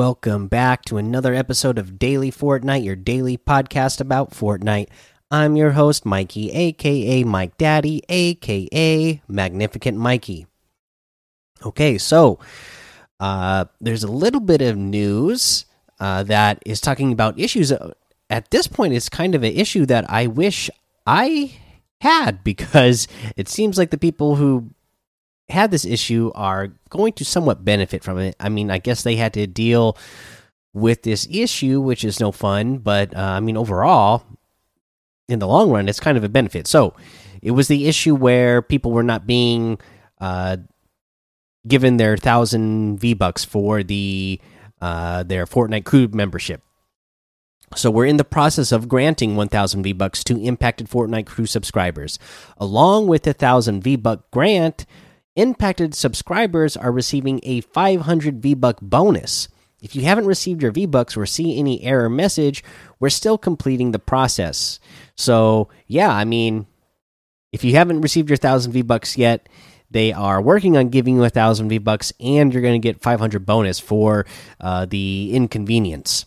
Welcome back to another episode of Daily Fortnite, your daily podcast about Fortnite. I'm your host, Mikey, aka Mike Daddy, aka Magnificent Mikey. Okay, so uh, there's a little bit of news uh, that is talking about issues. At this point, it's kind of an issue that I wish I had because it seems like the people who had this issue are going to somewhat benefit from it. I mean, I guess they had to deal with this issue, which is no fun, but uh, I mean, overall, in the long run, it's kind of a benefit. So, it was the issue where people were not being uh, given their thousand V bucks for the uh, their Fortnite crew membership. So we're in the process of granting 1000 V-bucks to impacted Fortnite crew subscribers. Along with the 1000 V-buck grant, impacted subscribers are receiving a 500 V-buck bonus. If you haven't received your V-bucks or see any error message, we're still completing the process. So, yeah, I mean, if you haven't received your 1000 V-bucks yet, they are working on giving you a 1000 V-bucks and you're going to get 500 bonus for uh, the inconvenience.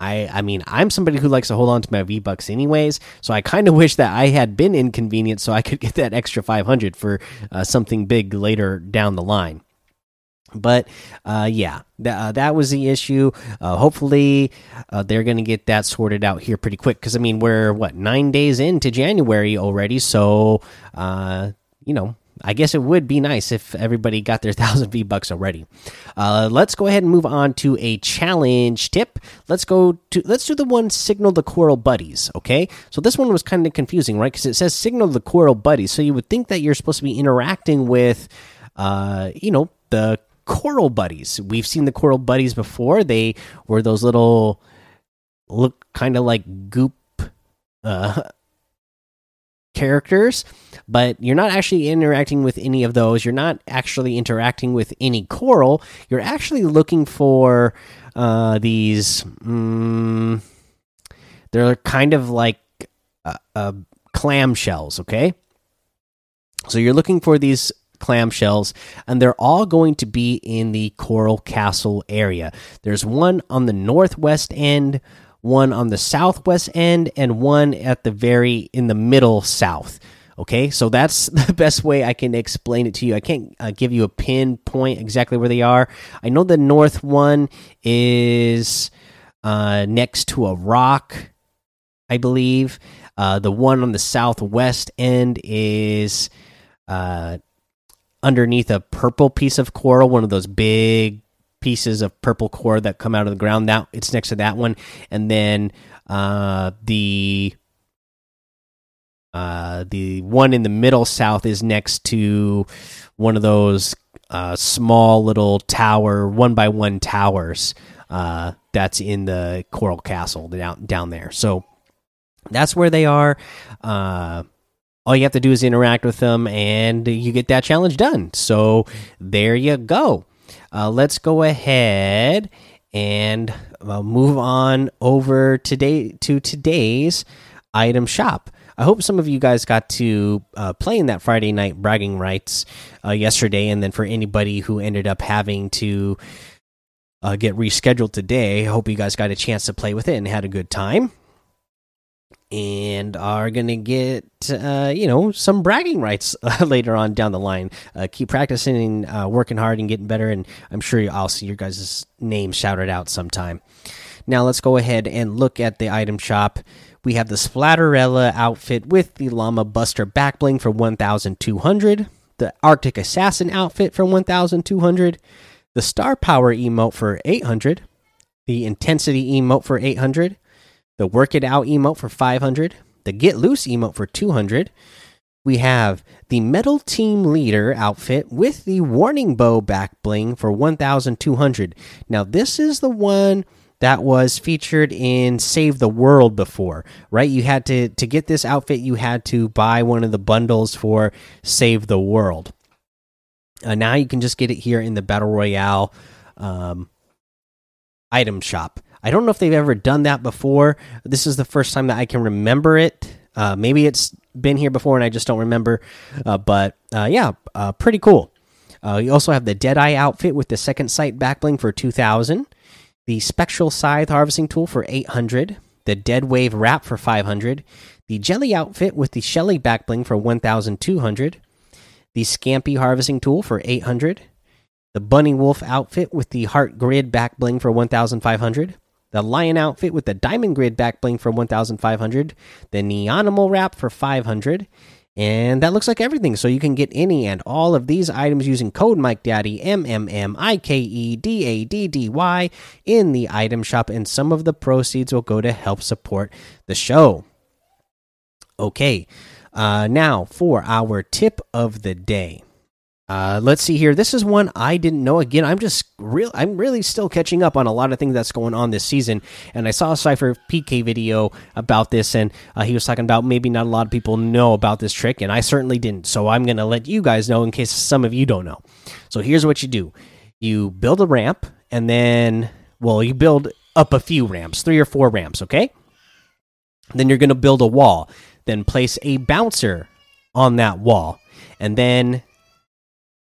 I I mean I'm somebody who likes to hold on to my V bucks anyways, so I kind of wish that I had been inconvenient so I could get that extra 500 for uh, something big later down the line. But uh, yeah, uh, that was the issue. Uh, hopefully, uh, they're going to get that sorted out here pretty quick. Because I mean, we're what nine days into January already, so uh, you know I guess it would be nice if everybody got their thousand V bucks already. Uh, let's go ahead and move on to a challenge tip. Let's go to let's do the one signal the coral buddies. Okay, so this one was kind of confusing, right? Because it says signal the coral buddies, so you would think that you're supposed to be interacting with, uh, you know, the coral buddies. We've seen the coral buddies before. They were those little look kind of like goop. Uh, characters, but you're not actually interacting with any of those. You're not actually interacting with any coral. You're actually looking for uh, these. Mm, they're kind of like uh, uh, clam shells, okay? So you're looking for these clam shells, and they're all going to be in the Coral Castle area. There's one on the northwest end one on the southwest end, and one at the very in the middle south. Okay, so that's the best way I can explain it to you. I can't uh, give you a pinpoint exactly where they are. I know the north one is uh, next to a rock, I believe. Uh, the one on the southwest end is uh, underneath a purple piece of coral, one of those big pieces of purple core that come out of the ground. Now it's next to that one, and then uh, the uh, the one in the middle south is next to one of those uh, small little tower, one by one towers. Uh, that's in the Coral Castle down down there. So that's where they are. Uh, all you have to do is interact with them, and you get that challenge done. So there you go. Uh, let's go ahead and uh, move on over today to today's item shop. I hope some of you guys got to uh, play in that Friday night bragging rights uh, yesterday, and then for anybody who ended up having to uh, get rescheduled today, I hope you guys got a chance to play with it and had a good time and are gonna get uh, you know some bragging rights uh, later on down the line. Uh, keep practicing and uh, working hard and getting better, and I'm sure I'll see your guys' name shouted out sometime. Now let's go ahead and look at the item shop. We have the Splatterella outfit with the Llama Buster backbling for 1,200, the Arctic Assassin outfit for 1,200, the Star Power emote for 800, the Intensity emote for 800 the Work It Out emote for 500, the Get Loose emote for 200. We have the Metal Team Leader outfit with the Warning Bow back bling for 1200. Now, this is the one that was featured in Save the World before, right? You had to to get this outfit, you had to buy one of the bundles for Save the World. Uh, now you can just get it here in the Battle Royale um, item shop. I don't know if they've ever done that before. This is the first time that I can remember it. Uh, maybe it's been here before and I just don't remember. Uh, but uh, yeah, uh, pretty cool. Uh, you also have the Deadeye outfit with the second sight backbling for 2000. the Spectral Scythe harvesting tool for 800, the Dead Wave wrap for 500, the Jelly outfit with the Shelly backbling for 1200, the Scampy harvesting tool for 800, the Bunny Wolf outfit with the Heart Grid backbling for 1500, the Lion outfit with the Diamond Grid backbling for 1500, the Neonimal wrap for 500, and that looks like everything. So you can get any and all of these items using code Mike Daddy M M M I K E D A D D Y in the item shop, and some of the proceeds will go to help support the show. Okay, uh, now for our tip of the day. Uh, let's see here. This is one I didn't know. Again, I'm just real. I'm really still catching up on a lot of things that's going on this season. And I saw a Cipher PK video about this, and uh, he was talking about maybe not a lot of people know about this trick, and I certainly didn't. So I'm going to let you guys know in case some of you don't know. So here's what you do: you build a ramp, and then, well, you build up a few ramps, three or four ramps. Okay. Then you're going to build a wall. Then place a bouncer on that wall, and then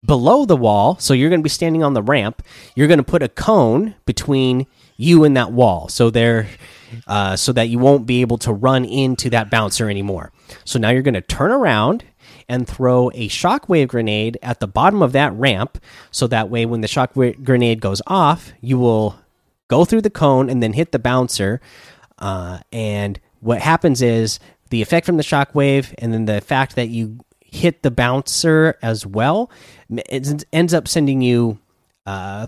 below the wall, so you're going to be standing on the ramp. You're going to put a cone between you and that wall, so there, uh, so that you won't be able to run into that bouncer anymore. So now you're going to turn around and throw a shockwave grenade at the bottom of that ramp, so that way when the shockwave grenade goes off, you will go through the cone and then hit the bouncer. Uh, and what happens is the effect from the shockwave, and then the fact that you hit the bouncer as well, it ends up sending you uh,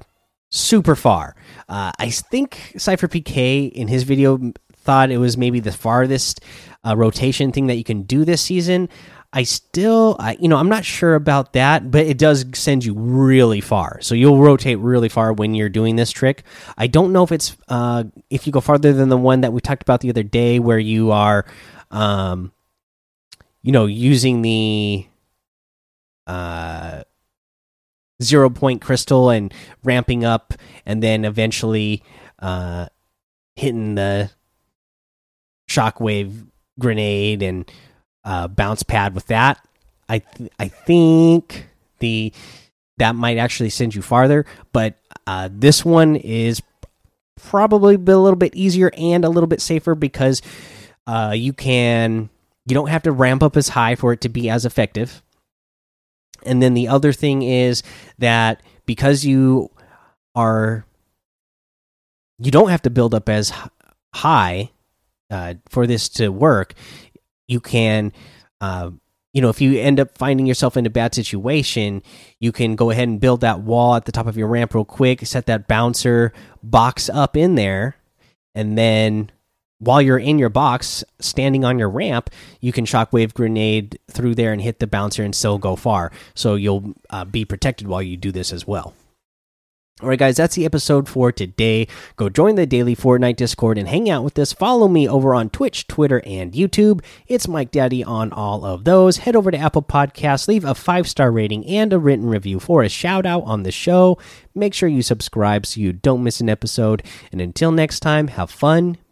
super far. Uh, I think SypherPK in his video thought it was maybe the farthest uh, rotation thing that you can do this season. I still, I, you know, I'm not sure about that, but it does send you really far. So you'll rotate really far when you're doing this trick. I don't know if it's uh, if you go farther than the one that we talked about the other day, where you are, um, you know, using the uh zero point crystal and ramping up and then eventually uh hitting the shockwave grenade and uh bounce pad with that. I th i think the that might actually send you farther but uh this one is probably a little bit easier and a little bit safer because uh you can you don't have to ramp up as high for it to be as effective. And then the other thing is that because you are you don't have to build up as high uh, for this to work. You can uh, you know if you end up finding yourself in a bad situation you can go ahead and build that wall at the top of your ramp real quick set that bouncer box up in there and then while you're in your box standing on your ramp you can shockwave grenade through there and hit the bouncer and still go far. So you'll uh, be protected while you do this as well. All right guys that's the episode for today. Go join the daily fortnite discord and hang out with us. Follow me over on twitch twitter and youtube. It's mike daddy on all of those. Head over to apple podcasts leave a five star rating and a written review for a shout out on the show. Make sure you subscribe so you don't miss an episode. And until next time have fun